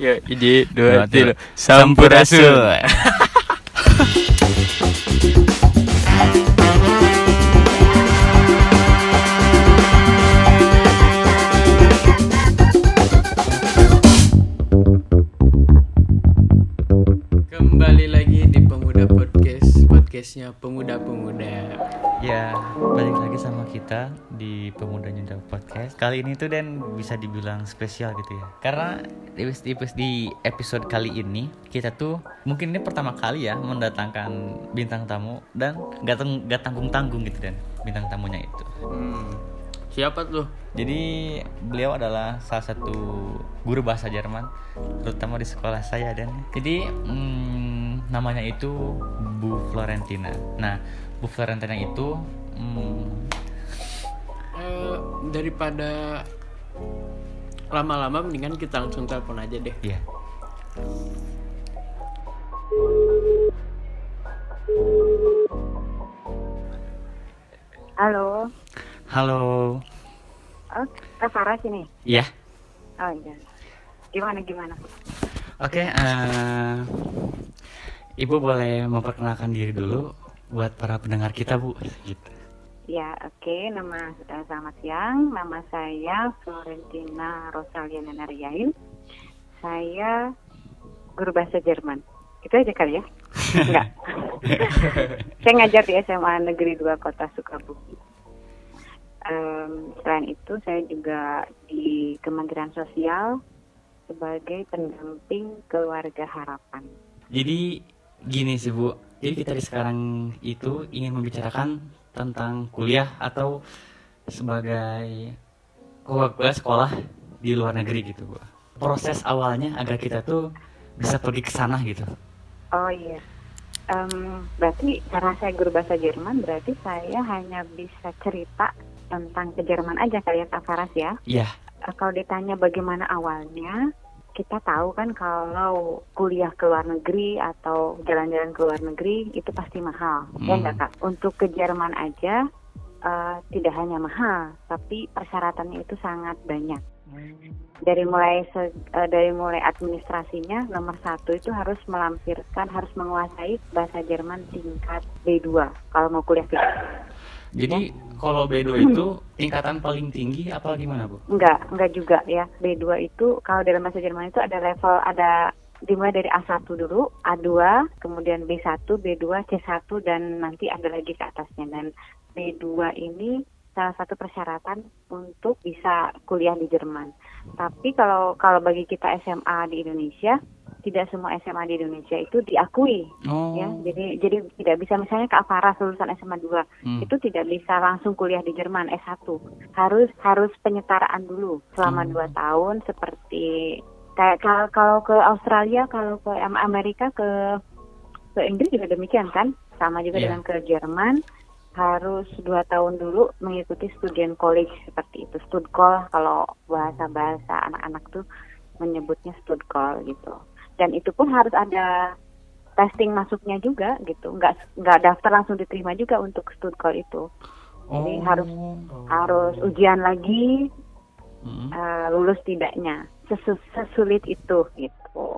Ya, ide dua tiga. Sampurasun. Kembali lagi di Pemuda kita di Pemuda Nyunda Podcast. Kali ini tuh Dan bisa dibilang spesial gitu ya. Karena di, episode kali ini kita tuh mungkin ini pertama kali ya mendatangkan bintang tamu dan gak tanggung-tanggung gitu Dan bintang tamunya itu. Hmm. Siapa tuh? Jadi beliau adalah salah satu guru bahasa Jerman, terutama di sekolah saya dan jadi hmm, namanya itu Bu Florentina. Nah, Bu Florentina itu hmm, Eh, daripada lama-lama mendingan kita langsung telepon aja deh. ya Halo, halo, oh, Kak Farah sini. ya, Oh iya. Gimana gimana? oke. eh, Ibu boleh memperkenalkan diri dulu buat para pendengar kita Bu. Gitu. Ya, oke. Nama eh, selamat siang. Nama saya Florentina Rosalia Nanariain. Saya guru bahasa Jerman. Itu aja kali ya? Enggak. saya ngajar di SMA Negeri 2 Kota Sukabumi. Em, selain itu, saya juga di Kementerian Sosial sebagai pendamping keluarga harapan. Jadi gini sih Bu, jadi kita di sekarang itu ingin membicarakan tentang kuliah atau sebagai kuliah sekolah di luar negeri gitu Bu. Proses awalnya agar kita tuh bisa pergi ke sana gitu. Oh iya. Em, berarti karena saya guru bahasa Jerman, berarti saya hanya bisa cerita tentang ke Jerman aja kali ya Kak Faras ya. Iya, Eh, kalau ditanya bagaimana awalnya, kita tahu kan kalau kuliah ke luar negeri atau jalan-jalan ke luar negeri itu pasti mahal, ya Hmm. enggak Kak? Untuk ke Jerman aja eh, tidak hanya mahal, tapi persyaratannya itu sangat banyak. Dari mulai se- eh, dari mulai administrasinya nomor satu itu harus melampirkan harus menguasai bahasa Jerman tingkat B2 kalau mau kuliah ke jadi kalau B2 itu tingkatan paling tinggi apa gimana Bu? Enggak, enggak juga ya. B2 itu kalau dalam bahasa Jerman itu ada level ada dimulai dari A1 dulu, A2, kemudian B1, B2, C1 dan nanti ada lagi ke atasnya dan B2 ini salah satu persyaratan untuk bisa kuliah di Jerman. Tapi kalau kalau bagi kita SMA di Indonesia, tidak semua SMA di Indonesia itu diakui Oh, ya. Jadi jadi tidak bisa misalnya Kak Farah lulusan SMA 2 hmm. itu tidak bisa langsung kuliah di Jerman S1 harus harus penyetaraan dulu selama Hmm. dua tahun seperti kayak kalau, kalau ke Australia kalau ke Am- Amerika ke ke Inggris juga demikian kan sama juga Iya. dengan ke Jerman harus dua tahun dulu mengikuti student college seperti itu studcall kalau bahasa bahasa anak-anak tuh menyebutnya studcall gitu dan itu pun harus ada testing masuknya juga gitu. Nggak nggak daftar langsung diterima juga untuk studcall itu. Jadi harus- harus ujian lagi Hmm. eh, lulus tidaknya. Sesu- sesulit itu gitu.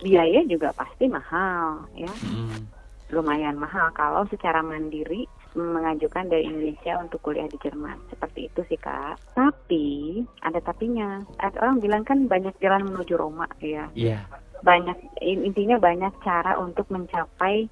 Biaya juga pasti mahal ya. Hmm. lumayan mahal. Kalau secara mandiri mengajukan dari Indonesia untuk kuliah di Jerman. Seperti itu sih kak. Tapi ada tapinya. Ada orang bilang kan banyak jalan menuju Roma ya. Iya. Banyak in- intinya banyak cara untuk mencapai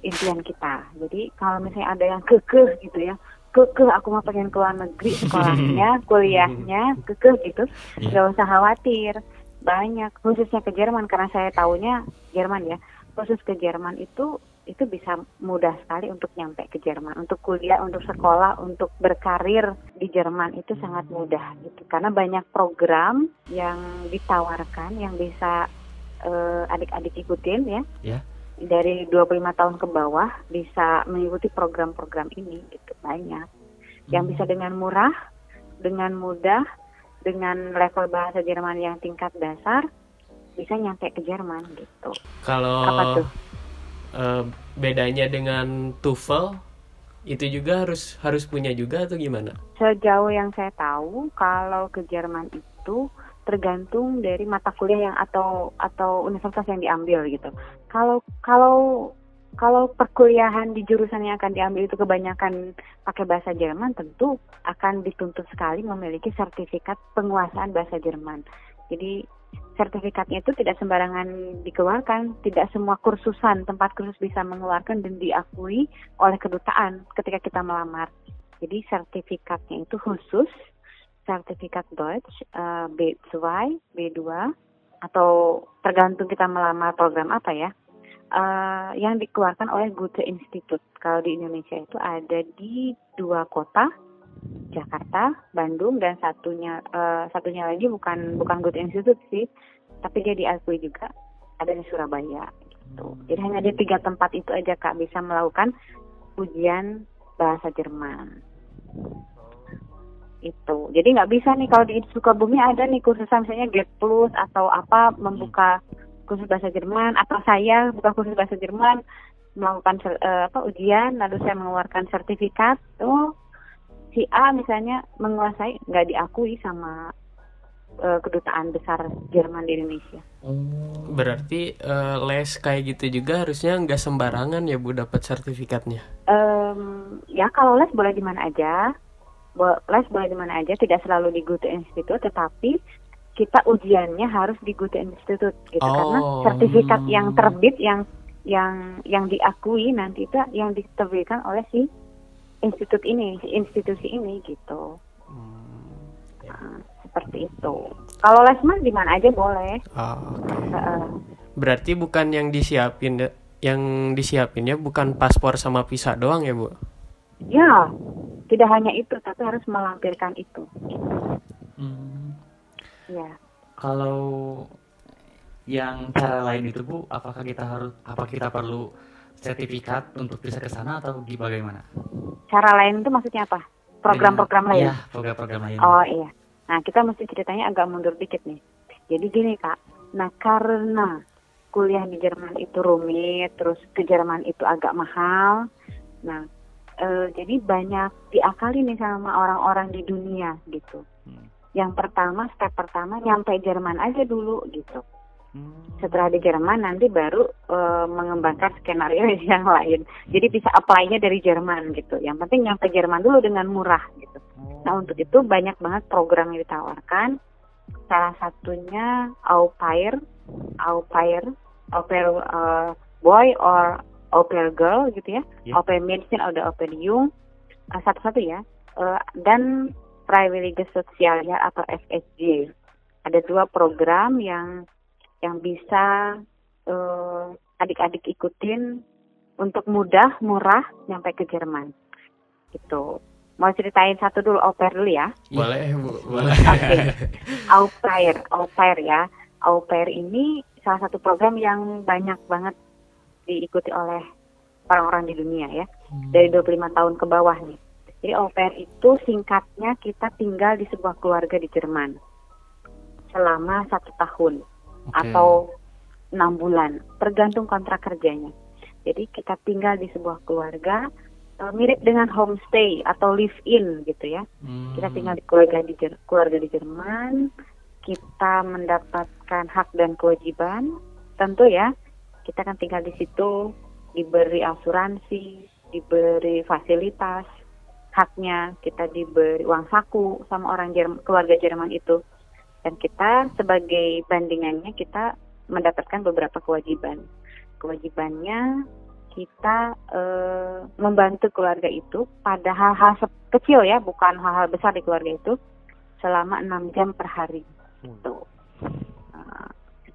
impian kita. Jadi kalau misalnya ada yang kekeh gitu ya, kekeh aku mau pengen ke luar negeri sekolahnya, kuliahnya, kekeh gitu, Iya. nggak usah khawatir. Banyak khususnya ke Jerman karena saya tahunya Jerman ya. Khusus ke Jerman itu itu bisa mudah sekali untuk nyampe ke Jerman, untuk kuliah, untuk sekolah, untuk berkarir di Jerman itu sangat mudah gitu. Karena banyak program yang ditawarkan yang bisa eh, adik-adik ikutin ya. Ya. Dari 25 tahun ke bawah bisa mengikuti program-program ini gitu banyak. Yang Hmm. bisa dengan murah, dengan mudah, dengan level bahasa Jerman yang tingkat dasar bisa nyampe ke Jerman gitu. Kalau Apa tuh? eh, bedanya dengan TOEFL itu juga harus harus punya juga atau gimana? Sejauh yang saya tahu, kalau ke Jerman itu tergantung dari mata kuliah yang atau atau universitas yang diambil gitu. Kalau kalau kalau perkuliahan di jurusan yang akan diambil itu kebanyakan pakai bahasa Jerman, tentu akan dituntut sekali memiliki sertifikat penguasaan bahasa Jerman. Jadi sertifikatnya itu tidak sembarangan dikeluarkan, tidak semua kursusan tempat kursus bisa mengeluarkan dan diakui oleh kedutaan ketika kita melamar. Jadi sertifikatnya itu khusus sertifikat Deutsch uh, B2, B2 atau tergantung kita melamar program apa ya uh, yang dikeluarkan oleh Goethe Institute. Kalau di Indonesia itu ada di dua kota, Jakarta, Bandung, dan satunya uh, satunya lagi bukan bukan Goethe Institute sih, tapi dia diakui juga ada di Surabaya. Gitu. Jadi hanya di tiga tempat itu aja kak bisa melakukan ujian bahasa Jerman itu jadi nggak bisa nih kalau di Sukabumi ada nih kursus misalnya Get Plus atau apa membuka kursus bahasa Jerman atau saya buka kursus bahasa Jerman melakukan uh, apa ujian lalu saya mengeluarkan sertifikat oh si A misalnya menguasai nggak diakui sama uh, kedutaan besar Jerman di Indonesia. Oh. Berarti uh, les kayak gitu juga harusnya nggak sembarangan ya bu dapat sertifikatnya? Um, ya kalau les boleh di mana aja, les boleh di mana aja, tidak selalu di Goethe Institute, tetapi kita ujiannya harus di Goethe Institute gitu oh. karena sertifikat yang terbit yang yang yang diakui nanti itu yang diterbitkan oleh si institut ini, si institusi ini gitu. Hmm. Nah, seperti itu. Kalau les mah di mana aja boleh. Oh, okay. uh, Berarti bukan yang disiapin yang disiapinnya bukan paspor sama visa doang ya, Bu? Ya, tidak hanya itu, tapi harus melampirkan itu. Hmm. Ya. Kalau yang cara lain itu Bu, apakah kita harus apa kita perlu sertifikat untuk bisa ke sana atau bagaimana? Cara lain itu maksudnya apa? Program-program lain? Iya, program-program lain. Oh iya. Nah, kita mesti ceritanya agak mundur dikit nih. Jadi gini Kak, nah karena kuliah di Jerman itu rumit, terus ke Jerman itu agak mahal. Nah, e, jadi banyak diakali nih sama orang-orang di dunia gitu. Hmm yang pertama step pertama nyampe Jerman aja dulu gitu hmm. setelah di Jerman nanti baru uh, mengembangkan skenario yang lain jadi bisa apply-nya dari Jerman gitu yang penting nyampe Jerman dulu dengan murah gitu oh. nah untuk itu banyak banget program yang ditawarkan salah satunya au pair au pair au pair uh, boy or au pair girl gitu ya yeah. au pair medicine atau au pair young uh, satu-satu ya uh, dan Freiwillige Sosialnya atau FSG. Ada dua program yang yang bisa uh, adik-adik ikutin untuk mudah, murah nyampe ke Jerman. Gitu. Mau ceritain satu dulu au pair dulu ya? Boleh, Bu. Boleh. Oke. Okay. Au pair, au pair ya. Au pair ini salah satu program yang banyak banget diikuti oleh orang-orang di dunia ya. Hmm. Dari 25 tahun ke bawah nih. Jadi au pair itu singkatnya kita tinggal di sebuah keluarga di Jerman selama satu tahun okay. atau enam bulan, tergantung kontrak kerjanya. Jadi kita tinggal di sebuah keluarga uh, mirip dengan homestay atau live in gitu ya. Hmm. Kita tinggal di keluarga di keluarga di Jerman, kita mendapatkan hak dan kewajiban, tentu ya. Kita akan tinggal di situ, diberi asuransi, diberi fasilitas, haknya kita diberi uang saku sama orang Jerman, keluarga Jerman itu. Dan kita sebagai bandingannya kita mendapatkan beberapa kewajiban. Kewajibannya kita e, membantu keluarga itu pada hal-hal kecil ya bukan hal-hal besar di keluarga itu selama enam jam per hari. Itu uh,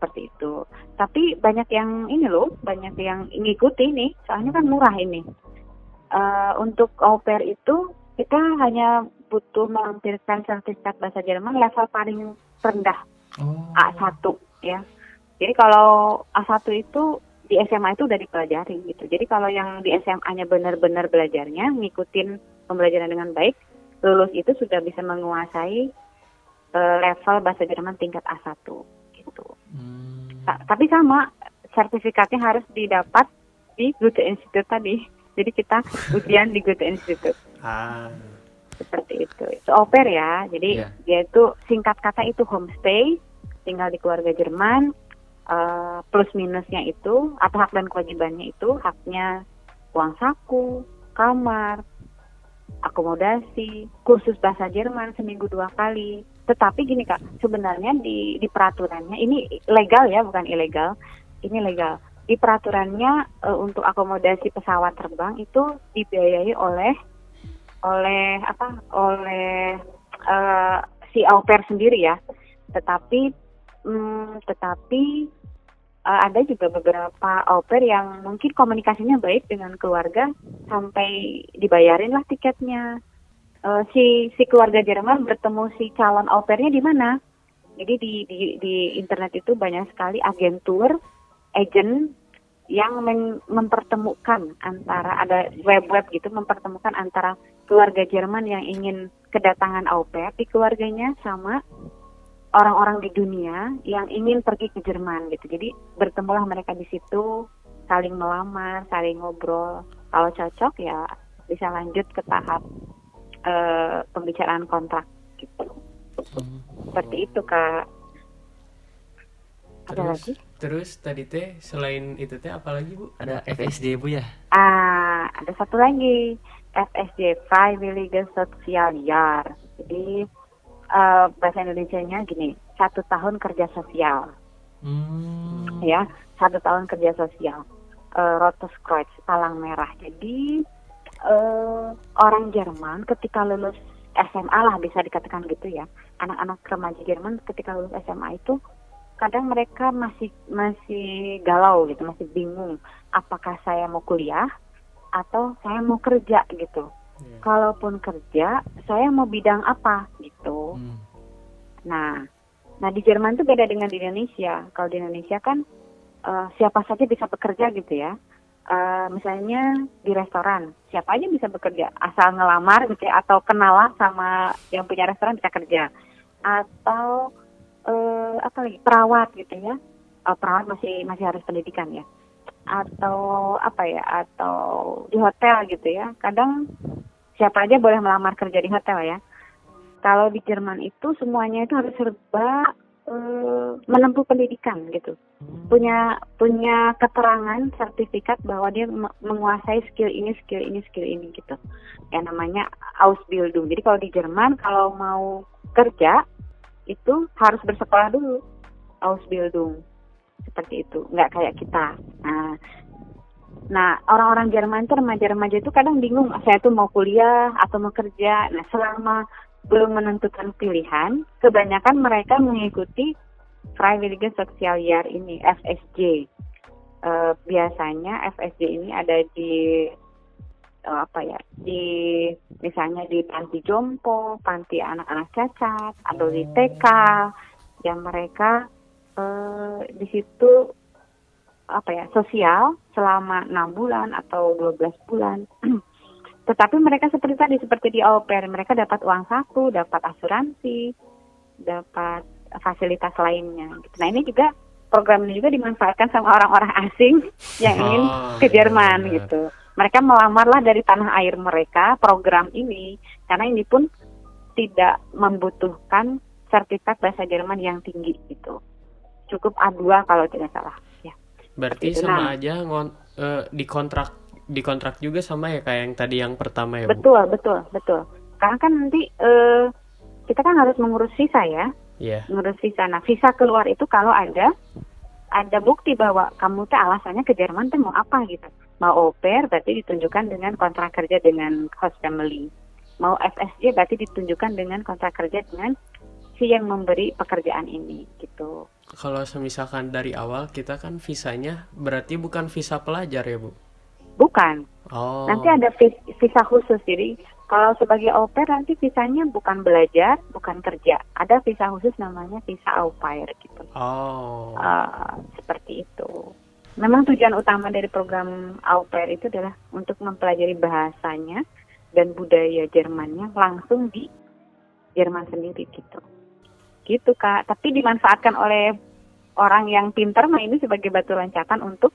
seperti itu tapi banyak yang ini loh banyak yang ngikuti nih soalnya kan murah ini uh, untuk au pair itu kita hanya butuh melampirkan sertifikat bahasa Jerman level paling rendah oh. A1 ya. Jadi kalau A1 itu di SMA itu udah dipelajari gitu. Jadi kalau yang di SMA-nya benar-benar belajarnya ngikutin pembelajaran dengan baik, lulus itu sudah bisa menguasai uh, level bahasa Jerman tingkat A1 Hmm. tapi sama sertifikatnya harus didapat di Goethe Institute tadi. Jadi kita ujian di Goethe Institute. Ah. seperti itu. Itu au pair ya. Jadi Iya. dia itu singkat kata itu homestay, tinggal di keluarga Jerman. eh, plus minusnya itu atau hak dan kewajibannya itu haknya uang saku, kamar, akomodasi, kursus bahasa Jerman seminggu dua kali. Tetapi gini kak, sebenarnya di di peraturannya ini legal ya, bukan ilegal. Ini legal. Di peraturannya eh, untuk akomodasi pesawat terbang itu dibiayai oleh oleh apa? Oleh eh, si au sendiri ya. Tetapi Hmm, tetapi eh, ada juga beberapa au pair yang mungkin komunikasinya baik dengan keluarga sampai dibayarin lah tiketnya. Eh, si si keluarga Jerman bertemu si calon au pairnya di mana? Jadi di, di di internet itu banyak sekali agentur, agent yang men- mempertemukan antara ada web-web gitu mempertemukan antara keluarga Jerman yang ingin kedatangan au pair di keluarganya sama orang-orang di dunia yang ingin pergi ke Jerman gitu. Jadi bertemulah mereka di situ, saling melamar, saling ngobrol. Kalau cocok ya bisa lanjut ke tahap eh, pembicaraan kontrak gitu. Seperti itu kak. Ada Terus, lagi? terus tadi teh selain itu teh apa lagi bu? Ada FSD Bu ya? Ah, ada satu lagi FSJ Freiwillige Sozialjahr. Jadi eh, bahasa Indonesia-nya gini, satu tahun kerja sosial. Hmm. ya satu tahun kerja sosial uh, Rotoskreuz palang merah jadi eh, orang Jerman ketika lulus SMA lah bisa dikatakan gitu ya anak-anak remaja Jerman ketika lulus SMA itu kadang mereka masih masih galau gitu masih bingung apakah saya mau kuliah atau saya mau kerja gitu Iya. kalaupun kerja saya mau bidang apa gitu Hmm. Nah, nah di Jerman itu beda dengan di Indonesia. Kalau di Indonesia kan eh, siapa saja bisa bekerja gitu ya. Eh, misalnya di restoran, siapa aja bisa bekerja asal ngelamar gitu ya, atau kenal lah sama yang punya restoran bisa kerja. Atau eh, apa lagi perawat gitu ya. Eh, perawat masih masih harus pendidikan ya. Atau apa ya? Atau di hotel gitu ya. Kadang siapa aja boleh melamar kerja di hotel ya kalau di Jerman itu semuanya itu harus serba menempuh pendidikan gitu. Punya punya keterangan sertifikat bahwa dia me- menguasai skill ini skill ini skill ini gitu. Yang namanya Ausbildung. Jadi kalau di Jerman kalau mau kerja itu harus bersekolah dulu. Ausbildung. Seperti itu. Nggak kayak kita. Nah Nah, orang-orang Jerman itu remaja-remaja itu kadang bingung, saya tuh mau kuliah atau mau kerja. Nah, selama belum menentukan pilihan, kebanyakan mereka mengikuti Freiwillige Sozialjahr ini, FSJ. Eh, biasanya FSJ ini ada di eh, apa ya, di misalnya di panti jompo, panti anak-anak cacat, atau di TK, yang mereka eh, di situ apa ya sosial selama enam bulan atau 12 bulan. Tetapi mereka seperti tadi seperti di au pair, mereka dapat uang saku, dapat asuransi, dapat fasilitas lainnya. gitu. Nah ini juga program ini juga dimanfaatkan sama orang-orang asing yang ingin Oh, ke Jerman iya, benar. gitu. Mereka melamarlah dari tanah air mereka program ini karena ini pun tidak membutuhkan sertifikat bahasa Jerman yang tinggi gitu. Cukup A2 kalau tidak salah. Ya. Berarti sama nah. aja ngon eh, di kontrak di kontrak juga sama ya kayak yang tadi yang pertama ya bu? Betul, betul, betul. Karena kan nanti eh, kita kan harus mengurus visa ya, Iya. mengurus visa. Nah, visa keluar itu kalau ada ada bukti bahwa kamu teh alasannya ke Jerman teh mau apa gitu. Mau au pair berarti ditunjukkan dengan kontrak kerja dengan host family. Mau FSJ berarti ditunjukkan dengan kontrak kerja dengan si yang memberi pekerjaan ini gitu. Kalau semisalkan dari awal kita kan visanya berarti bukan visa pelajar ya bu? Bukan, Oh. Nanti ada vis- visa khusus. Jadi kalau sebagai au pair nanti visanya bukan belajar, bukan kerja. Ada visa khusus namanya visa au pair gitu. Oh. Eh, seperti itu. Memang tujuan utama dari program au pair itu adalah untuk mempelajari bahasanya dan budaya Jermannya langsung di Jerman sendiri gitu. Gitu kak. Tapi dimanfaatkan oleh orang yang pintar mah ini sebagai batu loncatan untuk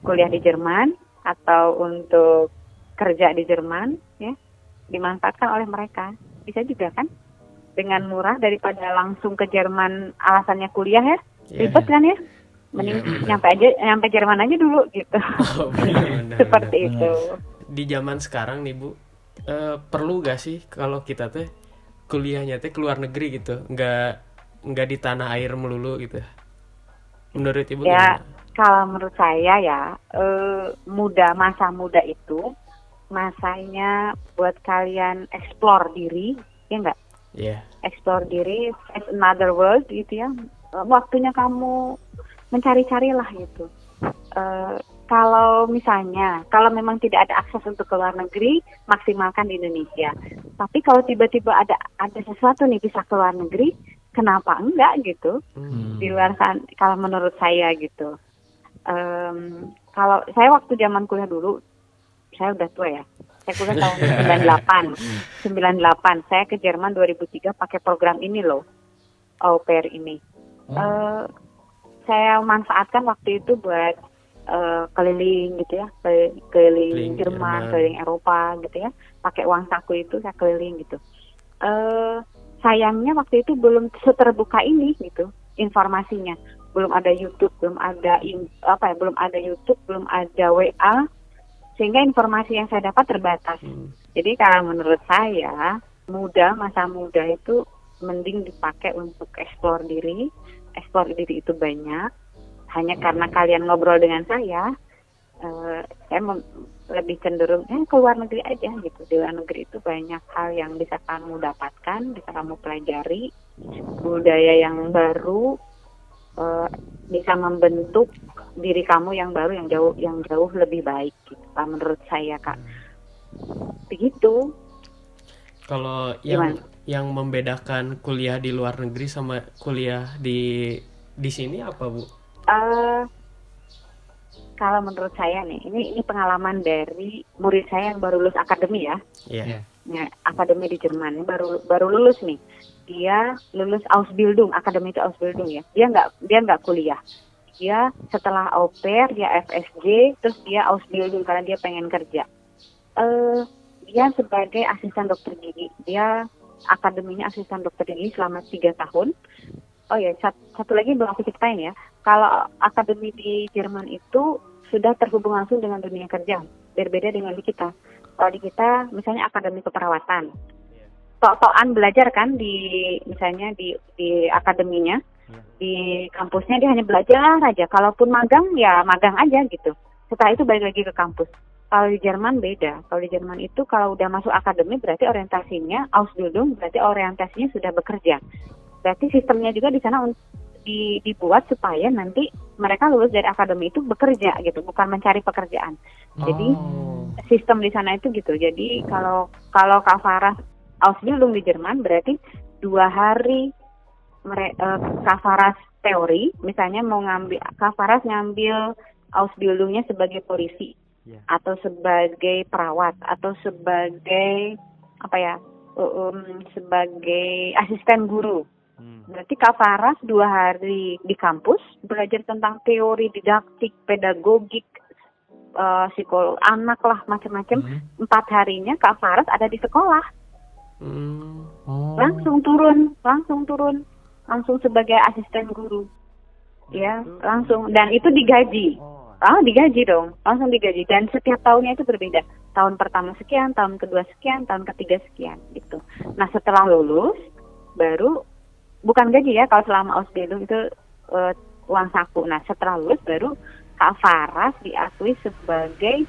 kuliah di Jerman atau untuk kerja di Jerman ya dimanfaatkan oleh mereka. Bisa juga kan? Dengan murah daripada langsung ke Jerman alasannya kuliah ya. Iya. Ribet kan ya? Mending Iya, benar. nyampe aja nyampe Jerman aja dulu gitu. Oh, benar, benar, Seperti benar. itu. di zaman sekarang nih bu eh, perlu gak sih kalau kita teh kuliahnya teh keluar negeri gitu nggak nggak di tanah air melulu gitu menurut ibu Ya, gimana? Kalau menurut saya ya, eh, muda masa muda itu masanya buat kalian explore diri, ya enggak? Iya. Explore diri, face another world gitu ya. Eh, Waktunya kamu mencari-carilah gitu. Eh, kalau misalnya, kalau memang tidak ada akses untuk ke luar negeri, maksimalkan di Indonesia. Tapi kalau tiba-tiba ada ada sesuatu nih bisa ke luar negeri, kenapa enggak gitu? Hmm. di luar sana kalau menurut saya gitu Em, kalau saya waktu zaman kuliah dulu saya udah tua ya. Saya kuliah tahun 98 98 saya ke Jerman 2003 pakai program ini loh au pair ini. Eh, saya manfaatkan waktu itu buat eh, keliling gitu ya keliling, keliling Jerman Jerman. keliling Eropa gitu ya. Pakai uang saku itu saya keliling gitu. Eh sayangnya waktu itu belum seterbuka ini gitu informasinya belum ada YouTube belum ada in- apa ya belum ada YouTube belum ada WA sehingga informasi yang saya dapat terbatas. Hmm. jadi kalau menurut saya muda masa muda itu mending dipakai untuk explore diri. Explore diri itu banyak. Hanya karena kalian ngobrol dengan saya eh, saya mem- lebih cenderung eh ke luar negeri aja gitu. Di luar negeri itu banyak hal yang bisa kamu dapatkan bisa kamu pelajari. Budaya yang baru eh, bisa membentuk diri kamu yang baru yang jauh yang jauh lebih baik gitu Pak, menurut saya kak begitu Kalau yang Gimana? yang membedakan kuliah di luar negeri sama kuliah di di sini apa bu? eh kalau menurut saya nih ini ini pengalaman dari murid saya yang baru lulus akademi ya Iya. Ya, akademi di Jerman baru baru lulus nih dia lulus Ausbildung akademi itu Ausbildung ya. Dia nggak dia nggak kuliah. Dia setelah au pair dia FSJ terus dia Ausbildung karena dia pengen kerja. Eh dia sebagai asisten dokter gigi. Dia akademinya asisten dokter gigi selama tiga tahun. Oh ya sat- satu lagi belum aku ceritain ya. Kalau akademi di Jerman itu sudah terhubung langsung dengan dunia kerja. Berbeda dengan di kita. Kalau di kita misalnya akademi keperawatan tok-tokan belajar kan di misalnya di di akademinya. Di kampusnya dia hanya belajar aja. Kalaupun magang ya magang aja gitu. Setelah itu balik lagi ke kampus. Kalau di Jerman beda. Kalau di Jerman itu kalau udah masuk akademi berarti orientasinya Ausbildung berarti orientasinya sudah bekerja. Berarti sistemnya juga di sana di, dibuat supaya nanti mereka lulus dari akademi itu bekerja gitu bukan mencari pekerjaan. Jadi Oh. sistem di sana itu gitu. Jadi kalau kalau Kak Farah Ausbildung di Jerman berarti dua hari mere, Kak Farah teori, misalnya mau ngambil Kak Farah ngambil Ausbildungnya sebagai polisi Iya. atau sebagai perawat atau sebagai apa ya um, sebagai asisten guru. Hmm. Berarti Kak Faras dua hari di kampus belajar tentang teori didaktik, pedagogik, eh, psikolog anak lah macam-macam. Hmm. Empat harinya Kak Faras ada di sekolah, Hmm. Oh. langsung turun, langsung turun, langsung sebagai asisten guru, ya langsung dan itu digaji. Oh. Ah digaji dong, langsung digaji dan setiap tahunnya itu berbeda. Tahun pertama sekian, tahun kedua sekian, tahun ketiga sekian gitu. Nah setelah lulus baru bukan gaji ya kalau selama Ausbildung itu eh, uang saku. Nah setelah lulus baru Kak Faras diakui sebagai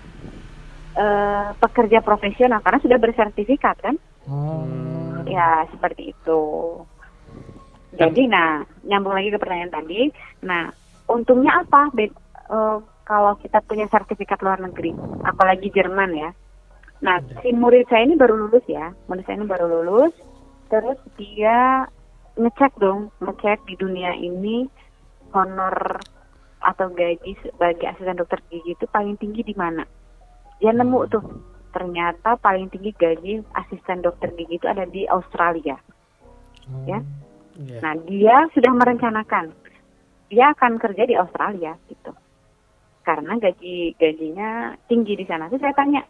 eh, pekerja profesional karena sudah bersertifikat kan? Oh. Ya seperti itu. Jadi nah nyambung lagi ke pertanyaan tadi. Nah untungnya apa? Be- eh, kalau kita punya sertifikat luar negeri, apalagi Jerman ya. Nah si murid saya ini baru lulus ya, murid saya ini baru lulus. Terus dia ngecek dong, ngecek di dunia ini honor atau gaji sebagai asisten dokter gigi itu paling tinggi di mana? Dia nemu tuh ternyata paling tinggi gaji asisten dokter gigi itu ada di Australia. Ya. Iya. Nah, dia sudah merencanakan dia akan kerja di Australia gitu. Karena gaji gajinya tinggi di sana. Terus saya tanya,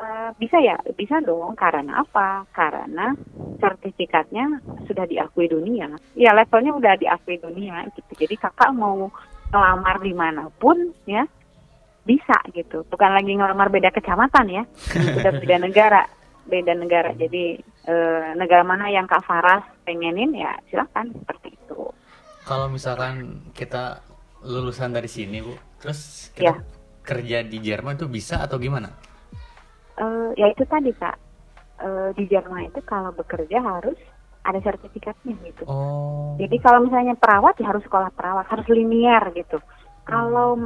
Eh, bisa ya, bisa dong. Karena apa? Karena sertifikatnya sudah diakui dunia. Ya levelnya udah diakui dunia gitu. Jadi kakak mau ngelamar di mana pun ya bisa gitu. Bukan lagi ngelamar beda kecamatan ya, sudah beda negara, beda negara. Jadi eh, negara mana yang kak Faras pengenin ya silakan seperti itu. Kalau misalkan kita lulusan dari sini bu, terus Ya. kita kerja di Jerman tuh bisa atau gimana? Eh, ya itu tadi kak Eh, di Jerman itu kalau bekerja harus ada sertifikatnya gitu. Oh. Jadi kalau misalnya perawat ya harus sekolah perawat, harus linear gitu. Kalau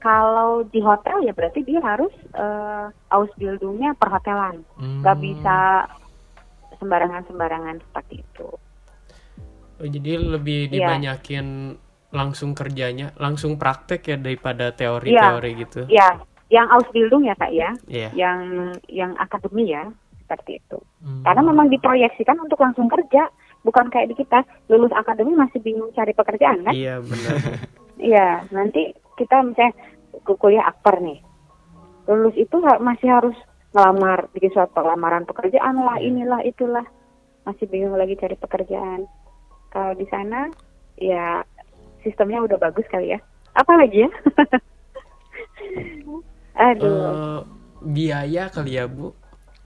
kalau di hotel ya berarti dia harus eh, Ausbildungnya perhotelan, Hmm. nggak bisa sembarangan-sembarangan seperti itu. Oh, jadi lebih Iya. dibanyakin langsung kerjanya, langsung praktek ya daripada teori-teori gitu. Ya, yang Ausbildung ya kak ya, Iya. yang yang akademi ya seperti itu. Hmm. Karena memang diproyeksikan untuk langsung kerja, bukan kayak di kita lulus akademi masih bingung cari pekerjaan kan? Iya benar. Iya, nanti kita misalnya ku- kuliah akper nih. Lulus itu masih harus ngelamar, bikin surat lamaran pekerjaan lah, inilah itulah. Masih bingung lagi cari pekerjaan. Kalau di sana ya sistemnya udah bagus kali ya. Apa lagi ya? Aduh. Eh, biaya kali ya bu.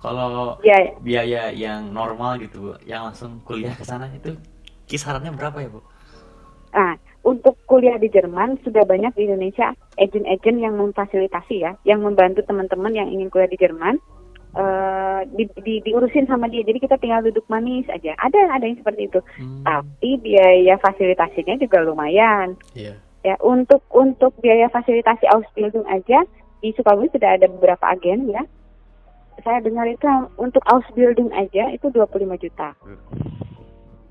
Kalau Ya, biaya yang normal gitu bu, yang langsung kuliah ke sana itu kisarannya berapa ya bu? Nah, untuk kuliah di Jerman sudah banyak di Indonesia agen-agen yang memfasilitasi ya, yang membantu teman-teman yang ingin kuliah di Jerman eh di, di- diurusin sama dia. Jadi kita tinggal duduk manis aja. Ada ada yang seperti itu. Hmm. Tapi biaya fasilitasinya juga lumayan. Iya. Ya, untuk untuk biaya fasilitasi Ausbildung aja di Sukabumi sudah ada beberapa agen ya. Saya dengar itu untuk Ausbildung aja itu 25 juta.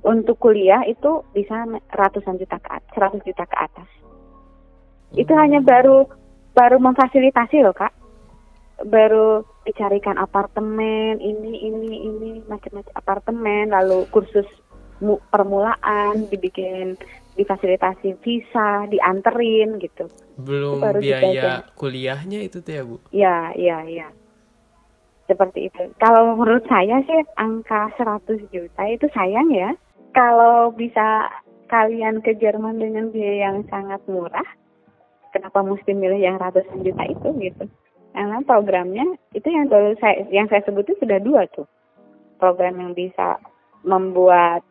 Untuk kuliah itu bisa ratusan juta ke atas, 100 juta ke atas. Itu hanya baru baru memfasilitasi loh, Kak. Baru dicarikan apartemen, ini ini ini macam-macam apartemen, lalu kursus mu- permulaan dibikin difasilitasi visa, dianterin gitu. Belum baru biaya kuliahnya itu tuh ya bu. Ya, ya, ya. Seperti itu. Kalau menurut saya sih angka 100 juta itu sayang ya. Kalau bisa kalian ke Jerman dengan biaya yang sangat murah, kenapa mesti milih yang ratusan juta itu gitu? Karena programnya itu yang baru saya yang saya sebut itu sudah dua tuh. Program yang bisa membuat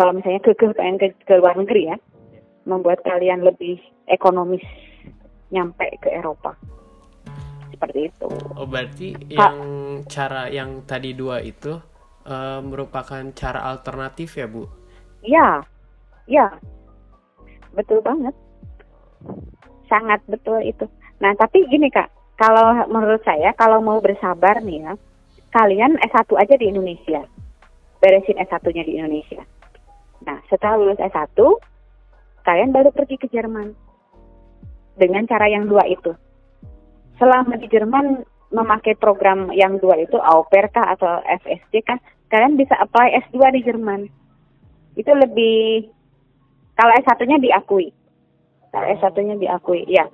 kalau misalnya ke ke pengen ke, ke luar negeri ya, membuat kalian lebih ekonomis nyampe ke Eropa. Seperti itu. Oh berarti Kak. yang cara yang tadi dua itu eh, merupakan cara alternatif ya bu? Ya, ya, betul banget, sangat betul itu. Nah, tapi gini kak, kalau menurut saya kalau mau bersabar nih ya, kalian S1 aja di Indonesia, beresin S1-nya di Indonesia. Nah, setelah lulus S1, kalian baru pergi ke Jerman dengan cara yang dua itu. Selama di Jerman memakai program yang dua itu, au pair kah atau FSC kan, kalian bisa apply S2 di Jerman itu lebih kalau S1-nya diakui. Kalau S1-nya diakui, ya.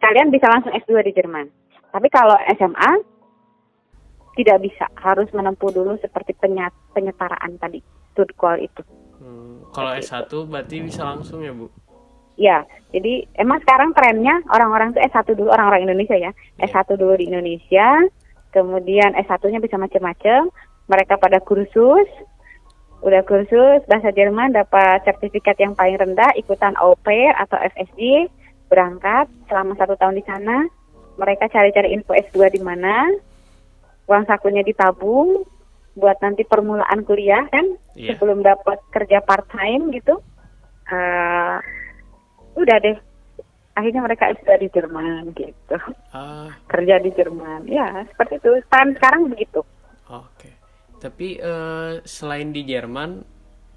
Kalian bisa langsung S2 di Jerman. Tapi kalau SMA tidak bisa, harus menempuh dulu seperti penyetaraan tadi, call itu. Hmm, kalau S1 berarti bisa langsung ya bu? Ya, jadi emang sekarang trennya orang-orang tuh S1 dulu, orang-orang Indonesia ya. S1 dulu di Indonesia, kemudian S1-nya bisa macam-macam. Mereka pada kursus, udah kursus bahasa Jerman dapat sertifikat yang paling rendah ikutan au pair atau FSG berangkat selama satu tahun di sana mereka cari-cari info S2 di mana uang sakunya ditabung buat nanti permulaan kuliah kan Iya. sebelum dapat kerja part time gitu Eh, udah deh akhirnya mereka S2 di Jerman gitu Ah, kerja di Jerman ya seperti itu sekarang sekarang begitu oke. Tapi eh, selain di Jerman,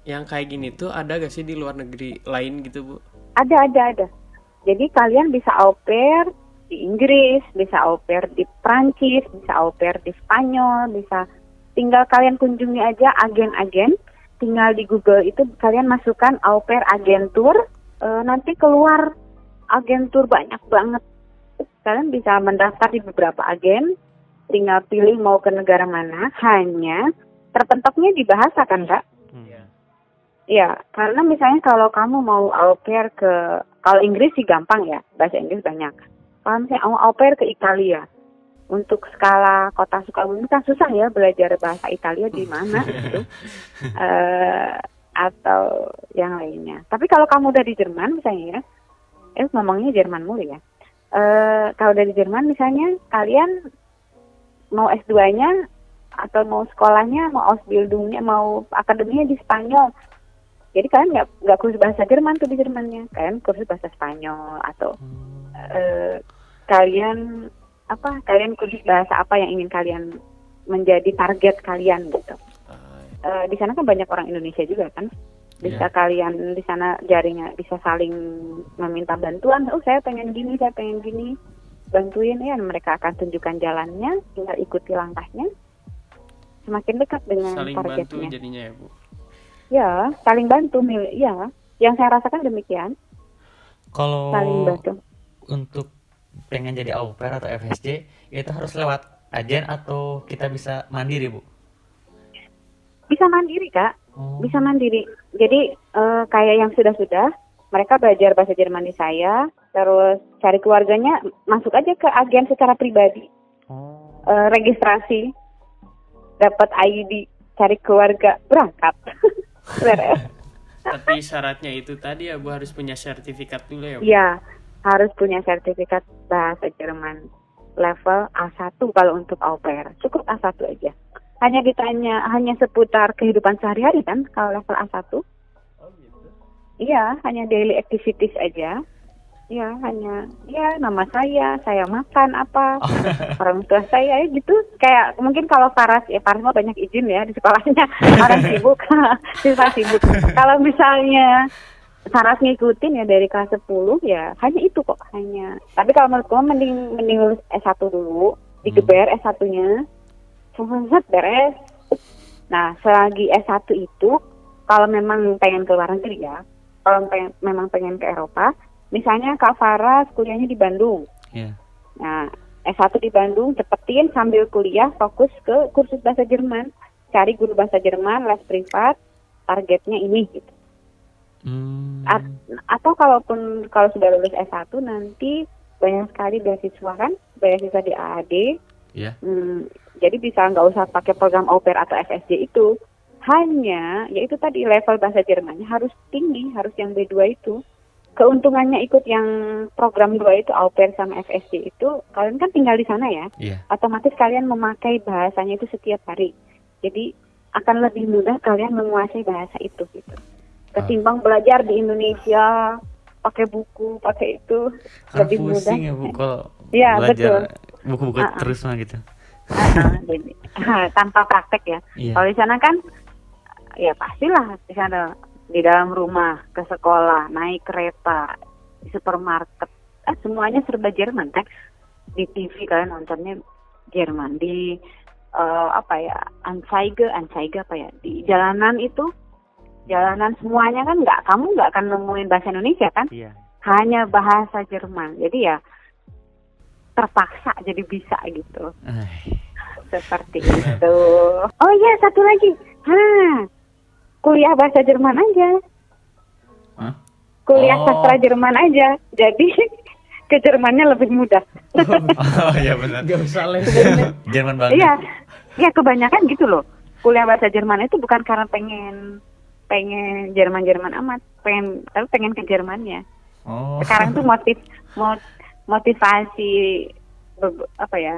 yang kayak gini tuh ada gak sih di luar negeri lain gitu bu? Ada, ada, ada. Jadi kalian bisa au pair di Inggris, bisa au pair di Prancis, bisa au pair di Spanyol, bisa tinggal kalian kunjungi aja agen-agen. Tinggal di Google itu kalian masukkan au pair agentur, eh, nanti keluar agentur banyak banget. Kalian bisa mendaftar di beberapa agen, tinggal pilih mau ke negara mana, hanya terpentoknya di bahasa kan kak? Iya. Iya, karena misalnya kalau kamu mau au pair ke, kalau Inggris sih gampang ya, bahasa Inggris banyak. Kalau misalnya mau au pair ke Italia, untuk skala kota Sukabumi kan susah ya belajar bahasa Italia di mana gitu, Eh, atau yang lainnya. Tapi kalau kamu udah di Jerman misalnya ya, eh ngomongnya Jerman mulu ya. Eh, kalau dari Jerman misalnya kalian mau S2-nya atau mau sekolahnya, mau Ausbildungnya, mau akademinya di Spanyol. Jadi kalian nggak nggak kursus bahasa Jerman tuh di Jermannya, kalian kursus bahasa Spanyol atau eh, kalian apa? Kalian kursus bahasa apa yang ingin kalian menjadi target kalian gitu. Eh, di sana kan banyak orang Indonesia juga kan. Bisa kalian di sana jaringnya bisa saling meminta bantuan. Oh saya pengen gini, saya pengen gini. Bantuin ya, mereka akan tunjukkan jalannya, tinggal ikuti langkahnya. Semakin dekat dengan saling bantu targetnya. jadinya ya bu Ya, saling bantu mil ya. Yang saya rasakan demikian, Kalau saling bantu. untuk pengen jadi au pair atau FSJ itu harus lewat agen atau kita bisa mandiri bu? Bisa mandiri, Kak. Oh. Bisa mandiri. Jadi eh, kayak yang sudah-sudah, mereka belajar bahasa Jerman di saya, terus cari keluarganya, masuk aja ke agen secara pribadi, Oh. Eh, registrasi, dapat ID, cari keluarga, berangkat. Beres. tapi syaratnya itu tadi ya bu harus punya sertifikat dulu ya bu Iya, harus punya sertifikat bahasa Jerman level A1 kalau untuk au pair. Cukup A1 aja. Hanya ditanya hanya seputar kehidupan sehari-hari kan kalau level A1. Iya, hanya daily activities aja. Iya, hanya ya nama saya, saya makan apa, orang tua saya ya gitu. Kayak mungkin kalau Faras ya Faras mah banyak izin ya di sekolahnya. Orang sibuk, siswa sibuk. Kalau misalnya Saras ngikutin ya dari kelas 10 ya hanya itu kok hanya. Tapi kalau menurut gue mending mending lulus S1 dulu, digeber S1-nya. Set beres. Nah, selagi S1 itu kalau memang pengen ke luar negeri ya, kalau pengen, memang pengen ke Eropa, misalnya Kak Faras kuliahnya di Bandung. Iya. Nah, S1 di Bandung cepetin sambil kuliah fokus ke kursus bahasa Jerman. Cari guru bahasa Jerman, les privat, targetnya ini gitu. Hmm. At- atau kalaupun kalau sudah lulus S1 nanti banyak sekali beasiswa kan, beasiswa di AAD. Iya. Hmm, jadi bisa nggak usah pakai program au pair atau FSJ itu. Hanya yaitu tadi level bahasa Jermannya harus tinggi, harus yang B2 itu. Keuntungannya ikut yang program 2 itu au pair sama FSJ itu, kalian kan tinggal di sana ya. Iya. Otomatis kalian memakai bahasanya itu setiap hari. Jadi akan lebih mudah kalian menguasai bahasa itu gitu. Ketimbang belajar di Indonesia pakai buku, pakai itu lebih mudah. pusing ya bu kalau Iya, belajar buku-buku Ah, ah. terus mah gitu. Ah, jadi tanpa praktek ya. Iya. Kalau di sana kan ya pastilah di sana di dalam rumah, ke sekolah, naik kereta, di supermarket, eh, semuanya serba Jerman kan. Di TV kalian nontonnya Jerman, di eh, apa ya, Anzeige, Anzeige apa ya, di jalanan itu jalanan semuanya kan nggak kamu nggak akan nemuin bahasa Indonesia kan Iya. hanya bahasa Jerman jadi ya terpaksa jadi bisa gitu Eh, seperti itu. Oh iya satu lagi, Hah, kuliah bahasa Jerman aja, Hah? kuliah Oh. sastra Jerman aja, jadi ke Jermannya lebih mudah. oh iya benar. Gak usah les Jerman banget. Iya, ya kebanyakan gitu loh. Kuliah bahasa Jerman itu bukan karena pengen pengen Jerman-Jerman amat, pengen tapi pengen ke Jermannya. Oh. sekarang tuh motif mot- motivasi apa ya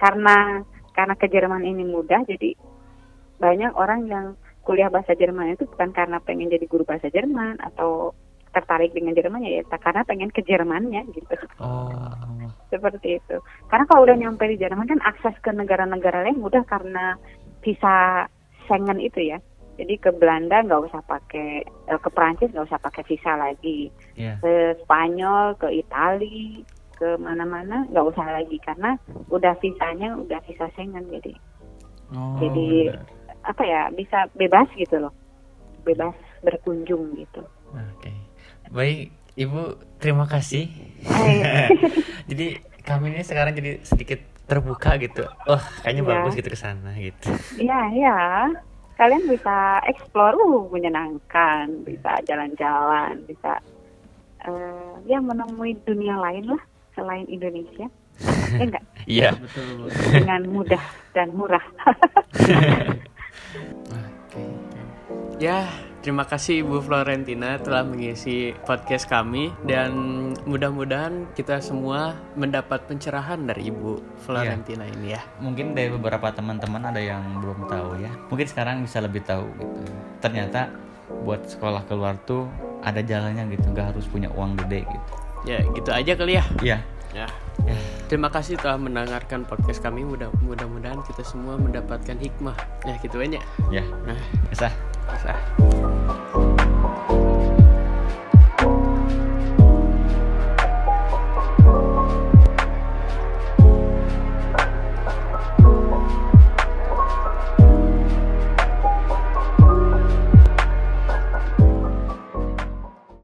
karena karena ke Jerman ini mudah jadi banyak orang yang kuliah bahasa Jerman itu bukan karena pengen jadi guru bahasa Jerman atau tertarik dengan Jerman ya, ya karena pengen ke Jermannya gitu. Oh. seperti itu. Karena kalau udah nyampe di Jerman kan akses ke negara-negara lain mudah karena visa Schengen itu ya jadi ke Belanda nggak usah pakai eh, ke Prancis nggak usah pakai visa lagi Iya. ke Spanyol, ke Itali, ke mana-mana nggak usah lagi karena udah visanya udah visa Schengen jadi Oh. jadi benar. apa ya bisa bebas gitu loh bebas berkunjung gitu. Oke. Baik, Ibu, terima kasih. Jadi kami ini sekarang jadi sedikit terbuka gitu oh kayaknya Iya. bagus gitu ke sana gitu Iya, iya. Kalian bisa explore, uh, menyenangkan, bisa jalan-jalan, bisa eh, ya menemui dunia lain lah selain Indonesia. ya enggak? iya betul. Dengan mudah dan murah. Oke. Ya, terima kasih Ibu Florentina telah mengisi podcast kami dan mudah-mudahan kita semua mendapat pencerahan dari Ibu Florentina ini ya. mungkin dari beberapa teman-teman ada yang belum tahu ya. Mungkin sekarang bisa lebih tahu gitu. Ternyata buat sekolah keluar tuh ada jalannya gitu. Nggak harus punya uang gede gitu. Ya, gitu aja kali ya. iya. Ya. Terima kasih telah mendengarkan podcast kami. Mudah mudah-mudahan kita semua mendapatkan hikmah. Ya, gitu aja. ya Nah, bisa sah.